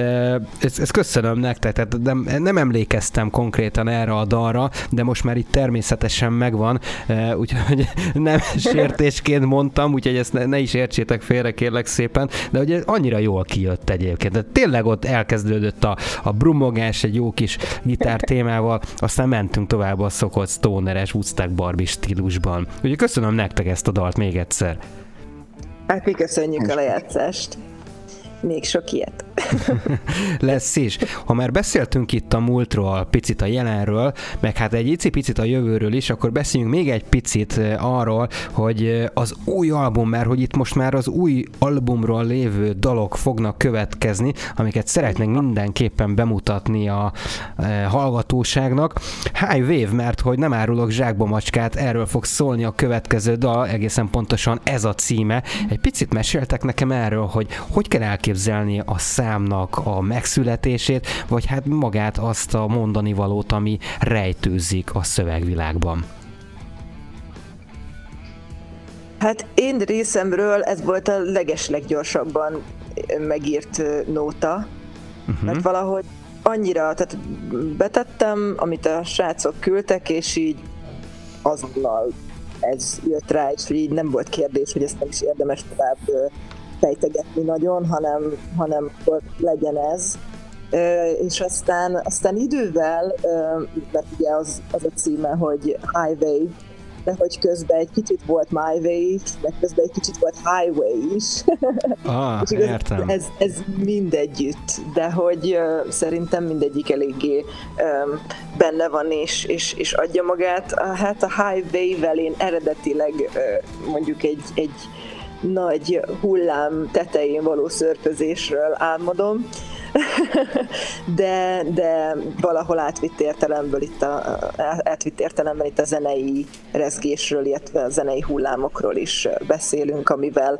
ezt, ezt köszönöm nektek, tehát nem, nem emlékeztem konkrétan erre a dalra, de most már itt természetesen megvan, e, úgyhogy nem (laughs) sértésként mondtam, úgyhogy ezt ne, ne is értsétek félre, kérlek szépen, de ugye annyira jól kijött egyébként. De tényleg ott elkezdődött a, a brumogás egy jó kis gitár témával, aztán mentünk tovább a szokott stoneres Woodstock Barbie stílusban. Úgyhogy köszönöm nektek ezt a dalt még egyszer. Hát mi köszönjük a lejátszást. Még sok ilyet. (laughs) Lesz is. Ha már beszéltünk itt a múltról, picit a jelenről, meg hát egy picit a jövőről is, akkor beszéljünk még egy picit arról, hogy az új album, mert hogy itt most már az új albumról lévő dalok fognak következni, amiket szeretnénk mindenképpen bemutatni a hallgatóságnak. High Wave, mert hogy nem árulok zsákba macskát, erről fog szólni a következő dal, egészen pontosan ez a címe. Egy picit meséltek nekem erről, hogy hogy kell elképzelni a szám számnak a megszületését, vagy hát magát azt a mondani valót, ami rejtőzik a szövegvilágban? Hát én részemről ez volt a legesleggyorsabban megírt nóta, uh-huh. mert valahogy annyira, tehát betettem, amit a srácok küldtek, és így azonnal ez jött rá, és így nem volt kérdés, hogy ezt nem is érdemes tovább fejtegetni nagyon, hanem, hanem akkor legyen ez. És aztán, aztán idővel, mert ugye az, az a címe, hogy Highway, de hogy közben egy kicsit volt My Way is, de közben egy kicsit volt Highway is. (laughs) Ah, és értem. Ez, ez mindegyütt, de hogy uh, szerintem mindegyik eléggé um, benne van és, és, és adja magát. Hát a Highway-vel én eredetileg uh, mondjuk egy, egy nagy hullám tetején való szörfözésről álmodom, (laughs) de, de valahol átvitt értelemből itt a, átvitt értelemben itt a zenei rezgésről, illetve a zenei hullámokról is beszélünk, amivel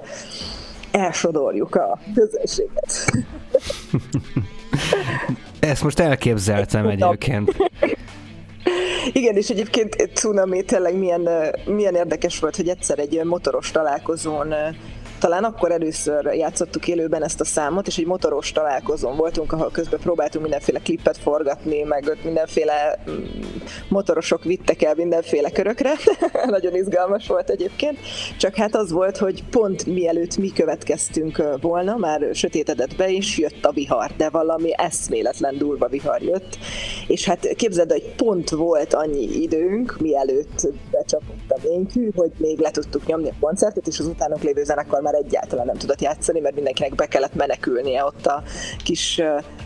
elsodorjuk a közönséget. (laughs) Ezt most elképzeltem egyébként. Igen, és egyébként Tsunami tényleg milyen, milyen érdekes volt, hogy egyszer egy motoros találkozón talán akkor először játszottuk élőben ezt a számot, és egy motoros találkozón voltunk, ahol közben próbáltunk mindenféle klippet forgatni, meg ott mindenféle mm, motorosok vittek el mindenféle körökre. (laughs) Nagyon izgalmas volt egyébként. Csak hát az volt, hogy pont mielőtt mi következtünk volna, már sötétedett be, és jött a vihar, de valami eszméletlen durva vihar jött. És hát képzeld, hogy pont volt annyi időnk, mielőtt becsapott a vénykű, hogy még le tudtuk nyomni a koncertet, és az utánok lévő zenekar már egyáltalán nem tudott játszani, mert mindenkinek be kellett menekülnie ott a kis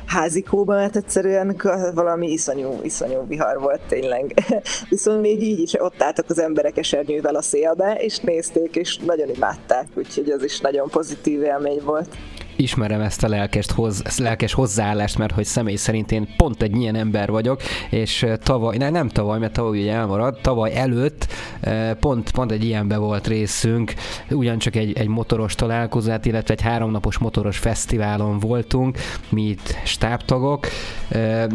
házikóba, mert egyszerűen valami iszonyú, iszonyú vihar volt tényleg. (laughs) Viszont még így is ott álltak az emberek esernyővel a szélbe, és nézték, és nagyon imádták, úgyhogy az is nagyon pozitív élmény volt ismerem ezt a lelkes, hoz, lelkes hozzáállást, mert hogy személy szerint én pont egy ilyen ember vagyok, és tavaly, ne, nem tavaly, mert tavaly ugye elmaradt, tavaly előtt pont, pont egy ilyenbe volt részünk, ugyancsak egy, egy motoros találkozát, illetve egy háromnapos motoros fesztiválon voltunk, mi itt stábtagok.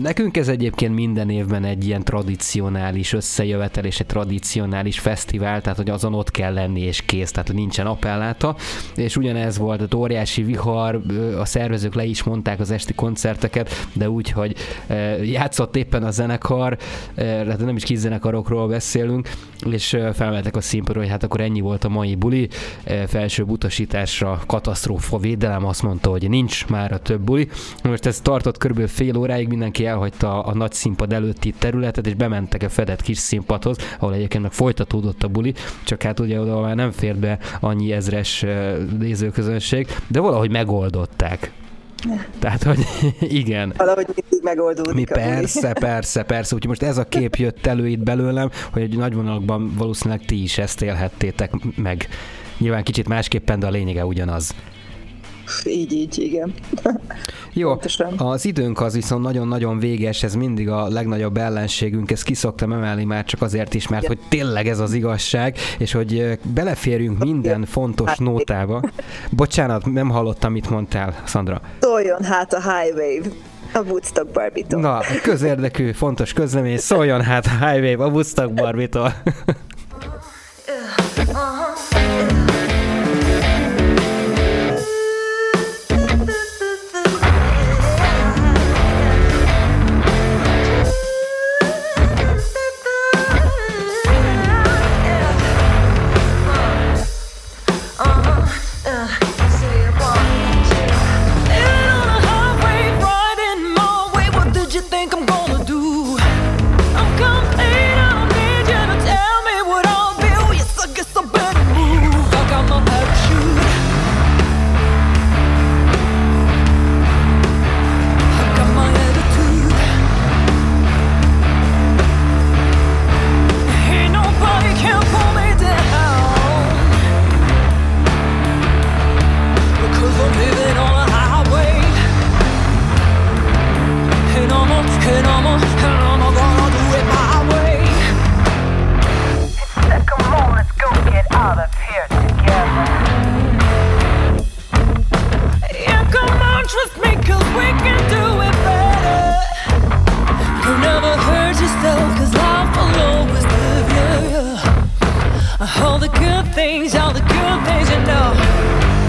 Nekünk ez egyébként minden évben egy ilyen tradicionális összejövetel és egy tradicionális fesztivál, tehát hogy azon ott kell lenni és kész, tehát nincsen appelláta, és ugyanez volt a óriási vihar, a szervezők le is mondták az esti koncerteket, de úgy, hogy játszott éppen a zenekar, tehát nem is kis zenekarokról beszélünk, és felmeltek a színpadra, hogy hát akkor ennyi volt a mai buli, felső utasításra katasztrófa védelem azt mondta, hogy nincs már a több buli. Most ez tartott körülbelül fél óráig, mindenki elhagyta a nagy színpad előtti területet, és bementek a fedett kis színpadhoz, ahol egyébként meg folytatódott a buli, csak hát ugye oda már nem fér be annyi ezres nézőközönség, de valahogy megold megoldották. Tehát, hogy (laughs) igen. Valahogy mindig megoldódik. Mi persze, persze, persze. Úgyhogy most ez a kép jött elő itt belőlem, hogy egy nagy vonalakban valószínűleg ti is ezt élhettétek meg. Nyilván kicsit másképpen, de a lényege ugyanaz. Így, így, igen. (laughs) Jó, Pontosan. az időnk az viszont nagyon-nagyon véges, ez mindig a legnagyobb ellenségünk, ezt kiszoktam emelni már csak azért is, mert hogy tényleg ez az igazság, és hogy beleférjünk minden fontos nótába. Bocsánat, nem hallottam, mit mondtál, Szandra. Szóljon hát a Highway a Woodstock Barbie-tól. Na, közérdekű, fontos közlemény, szóljon hát a Highway a Woodstock. Ain't (laughs) good things, all the good things you know.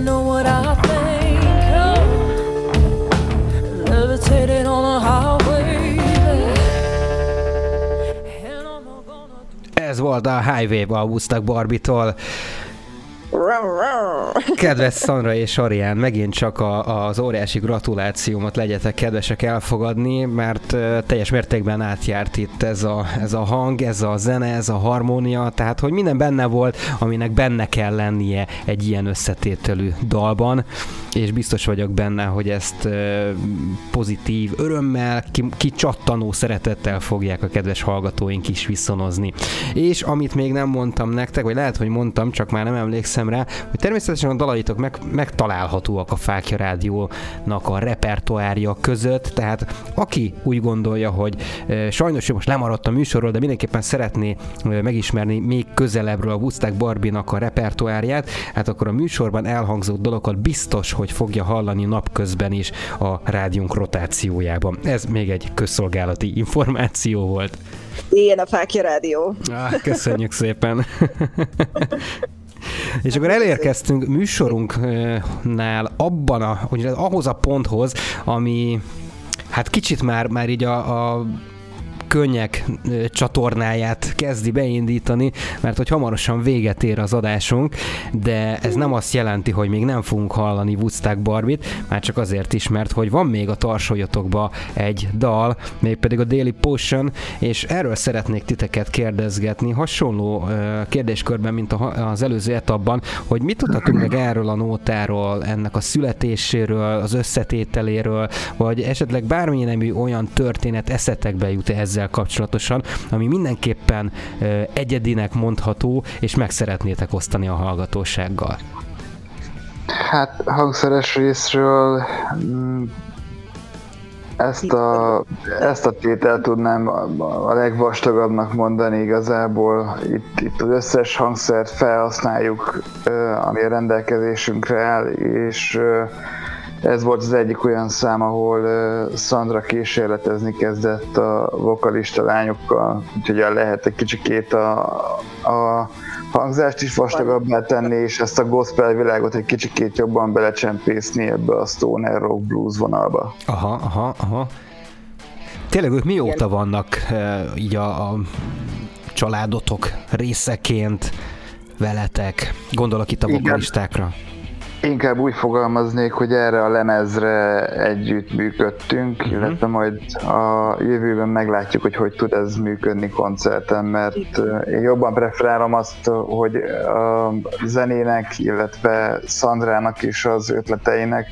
Know what I think. Oh levitating on a highway. Ez volt a Highway a Woodstock Barbitól. (laughs) Kedves Szandra és Arián, megint csak a, az óriási gratulációmat legyetek kedvesek elfogadni, mert teljes mértékben átjárt itt ez a, ez a hang, ez a zene, ez a harmónia, tehát hogy minden benne volt, aminek benne kell lennie egy ilyen összetételű dalban, és biztos vagyok benne, hogy ezt pozitív örömmel, ki, kicsattanó szeretettel fogják a kedves hallgatóink is viszonozni. És amit még nem mondtam nektek, vagy lehet, hogy mondtam, csak már nem emlékszem rá, hogy természetesen a dalaitok meg, megtalálhatóak a Fákja Rádiónak a repertoárja között, tehát aki úgy gondolja, hogy e, sajnos most lemaradt a műsorról, de mindenképpen szeretné e, megismerni még közelebbről a Woodstock Barbie-nak a repertoárját, hát akkor a műsorban elhangzott dalokat biztos, hogy fogja hallani napközben is a rádiónk rotációjában. Ez még egy közszolgálati információ volt. Ilyen a Fákja Rádió. Ah, köszönjük szépen. (laughs) És akkor elérkeztünk műsorunknál abban a, hogy ahhoz a ponthoz, ami hát kicsit már, már így a, a könnyek csatornáját kezdi beindítani, mert hogy hamarosan véget ér az adásunk, de ez nem azt jelenti, hogy még nem fogunk hallani Woodstock Barbit, már csak azért is, mert hogy van még a tarsolyotokba egy dal, mégpedig a Daily Potion, és erről szeretnék titeket kérdezgetni, hasonló kérdéskörben, mint az előző etapban, hogy mit tudhatunk meg erről a nótáról, ennek a születéséről, az összetételéről, vagy esetleg bármilyen olyan történet eszetekbe jut ezzel ezzel kapcsolatosan, ami mindenképpen egyedinek mondható, és meg szeretnétek osztani a hallgatósággal? Hát hangszeres részről mm, ezt a, ezt a tételt tudnám a legvastagabbnak mondani igazából. Itt, itt az összes hangszert felhasználjuk, ami a rendelkezésünkre áll, és ez volt az egyik olyan szám, ahol Sandra kísérletezni kezdett a vokalista lányokkal, úgyhogy el lehet egy kicsikét a, a hangzást is vastagabbá tenni, és ezt a gospel világot egy kicsikét jobban belecsempészni ebbe a stoner rock blues vonalba. Aha, aha, aha. Tényleg ők mióta vannak így a, a családotok részeként veletek? Gondolok itt a vokalistákra. Igen. Inkább úgy fogalmaznék, hogy erre a lemezre együtt működtünk, uh-huh. illetve majd a jövőben meglátjuk, hogy hogy tud ez működni koncerten, mert én jobban preferálom azt, hogy a zenének, illetve Szandrának is az ötleteinek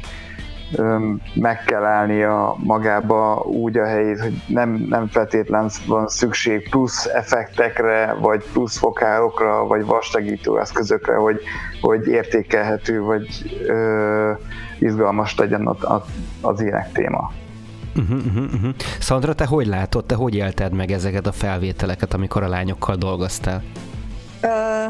meg kell állnia magába úgy a helyét, hogy nem, nem feltétlen van szükség plusz effektekre, vagy plusz fokálokra, vagy vastagító eszközökre, hogy, hogy értékelhető, vagy ö, izgalmas legyen a, az ének téma. Uh-huh, uh-huh, uh-huh. Szandra, te hogy látod, te hogy élted meg ezeket a felvételeket, amikor a lányokkal dolgoztál?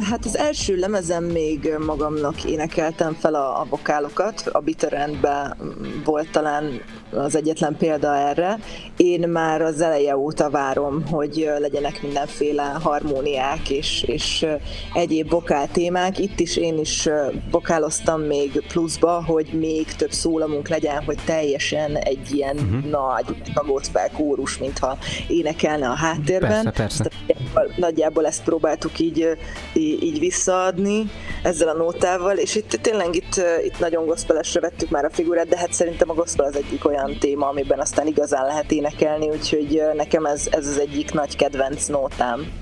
Hát az első lemezem még magamnak énekeltem fel a, a vokálokat, a Bitterendben volt talán az egyetlen példa erre. Én már az eleje óta várom, hogy legyenek mindenféle harmóniák és, és egyéb vokál témák. Itt is én is vokáloztam még pluszba, hogy még több szólamunk legyen, hogy teljesen egy ilyen uh-huh. nagy, fel kórus, mintha énekelne a háttérben. Persze, persze. Nagyjából ezt próbáltuk így így visszaadni ezzel a nótával, és itt tényleg itt, itt nagyon gospelesre vettük már a figurát, de hát szerintem a gospel az egyik olyan téma, amiben aztán igazán lehet énekelni, úgyhogy nekem ez, ez az egyik nagy kedvenc nótám.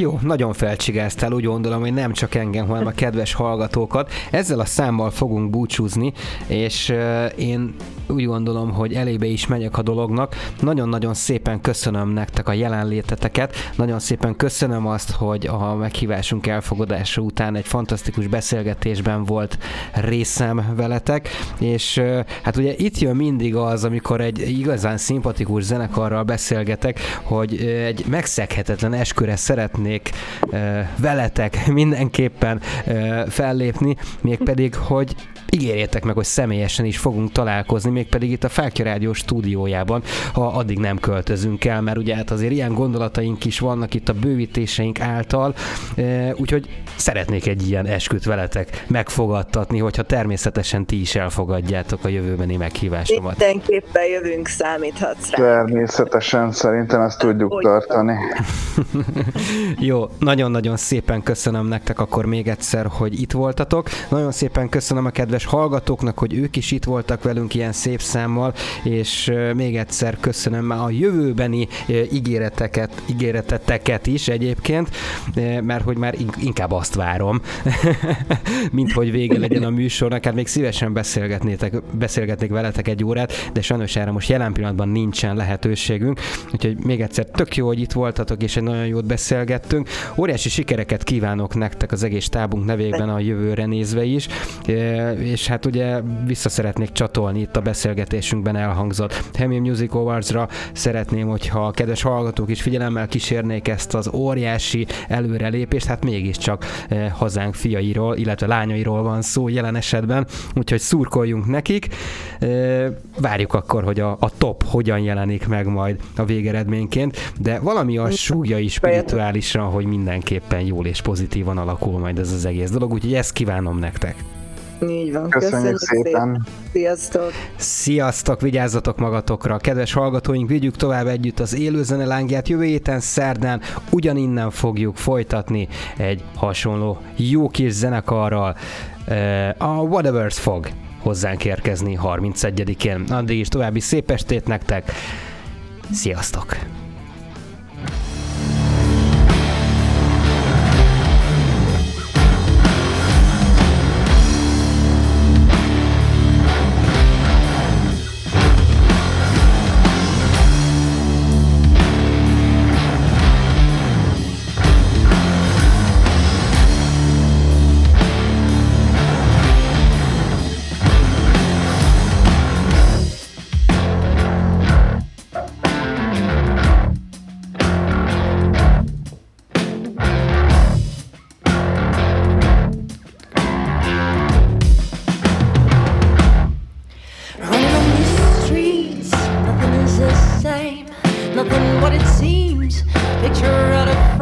Jó, nagyon felcsigáztál, úgy gondolom, hogy nem csak engem, hanem a kedves hallgatókat. Ezzel a számmal fogunk búcsúzni, és én úgy gondolom, hogy elébe is megyek a dolognak. Nagyon-nagyon szépen köszönöm nektek a jelenléteteket, nagyon szépen köszönöm azt, hogy a meghívásunk elfogadása után egy fantasztikus beszélgetésben volt részem veletek, és hát ugye itt jön mindig az, amikor egy igazán szimpatikus zenekarral beszélgetek, hogy egy megszeghetetlen esküre szeretnék veletek (laughs) mindenképpen fellépni, mégpedig, hogy ígérjétek meg, hogy személyesen is fogunk találkozni, mégpedig itt a Fákja Rádió stúdiójában, ha addig nem költözünk el, mert ugye hát azért ilyen gondolataink is vannak itt a bővítéseink által, e, úgyhogy szeretnék egy ilyen esküt veletek megfogadtatni, hogyha természetesen ti is elfogadjátok a jövőbeni meghívásomat. Mindenképpen jövünk, számíthatsz rá. Természetesen, szerintem ezt tudjuk Hogy tartani. (laughs) Jó, nagyon-nagyon szépen köszönöm nektek akkor még egyszer, hogy itt voltatok. Nagyon szépen köszönöm a kedves kedves hallgatóknak, hogy ők is itt voltak velünk ilyen szép számmal, és még egyszer köszönöm a jövőbeni ígéreteket, ígéreteteket is egyébként, mert hogy már in- inkább azt várom, (laughs) mint hogy vége legyen a műsornak. Hát még szívesen beszélgetnétek, beszélgetnék veletek egy órát, de sajnos erre most jelen pillanatban nincsen lehetőségünk. Úgyhogy még egyszer tök jó, hogy itt voltatok, és egy nagyon jót beszélgettünk. Óriási sikereket kívánok nektek az egész tábunk nevében a jövőre nézve is, és hát ugye vissza szeretnék csatolni itt a beszélgetésünkben elhangzott Hemi Music Awards-ra. Szeretném, hogyha a kedves hallgatók is figyelemmel kísérnék ezt az óriási előrelépést, hát mégiscsak e, hazánk fiairól, illetve lányairól van szó jelen esetben, úgyhogy szurkoljunk nekik. E, Várjuk akkor, hogy a, a top hogyan jelenik meg majd a végeredményként, de valami a súlya is spirituálisan, hogy mindenképpen jól és pozitívan alakul majd ez az egész dolog, úgyhogy ezt kívánom nektek. Így van. Köszönjük szépen. Sziasztok. Sziasztok, vigyázzatok magatokra! Kedves hallgatóink, vigyük tovább együtt az élőzene lángját. Jövő héten szerdán ugyaninnen fogjuk folytatni egy hasonló jó kis zenekarral. Eh, A Whatever's fog hozzánk érkezni 31-én. Addig is további szép estét nektek. Sziasztok! Nothing what it seems. Picture out of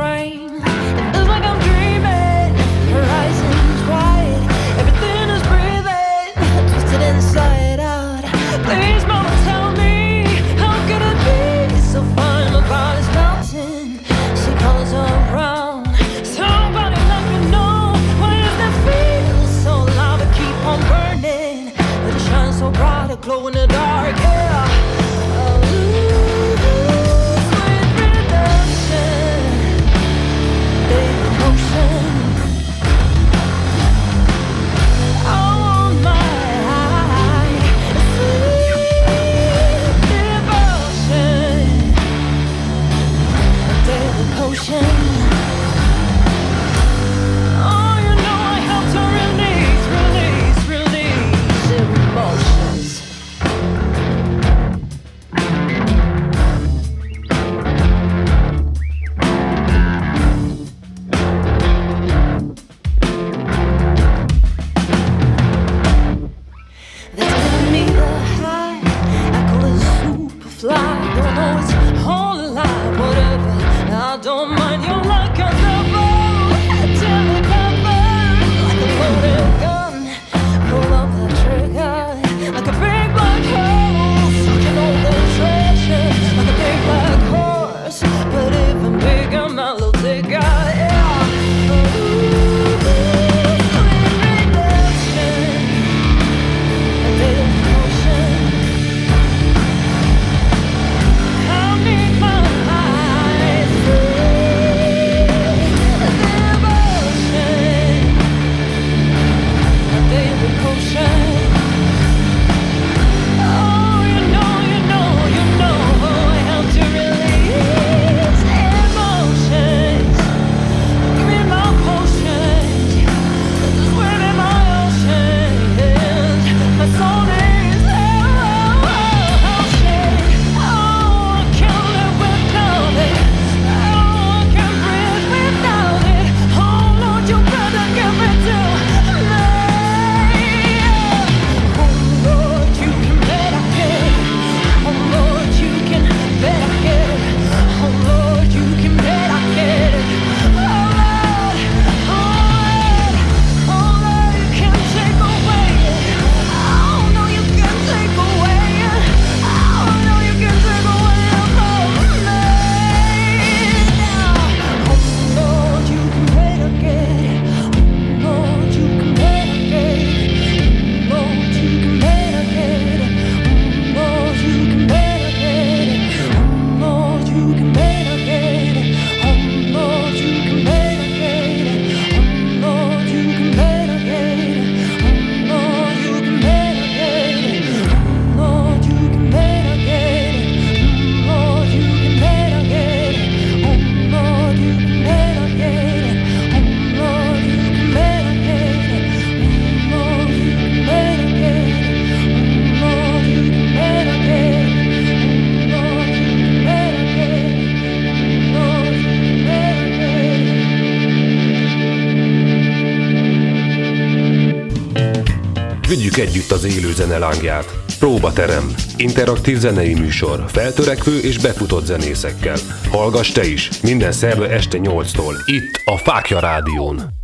együtt az élő zene lángját. Próbaterem. Interaktív zenei műsor. Feltörekvő és befutott zenészekkel. Hallgass te is. Minden szerve este 8-tól. Itt a Fákja Rádión.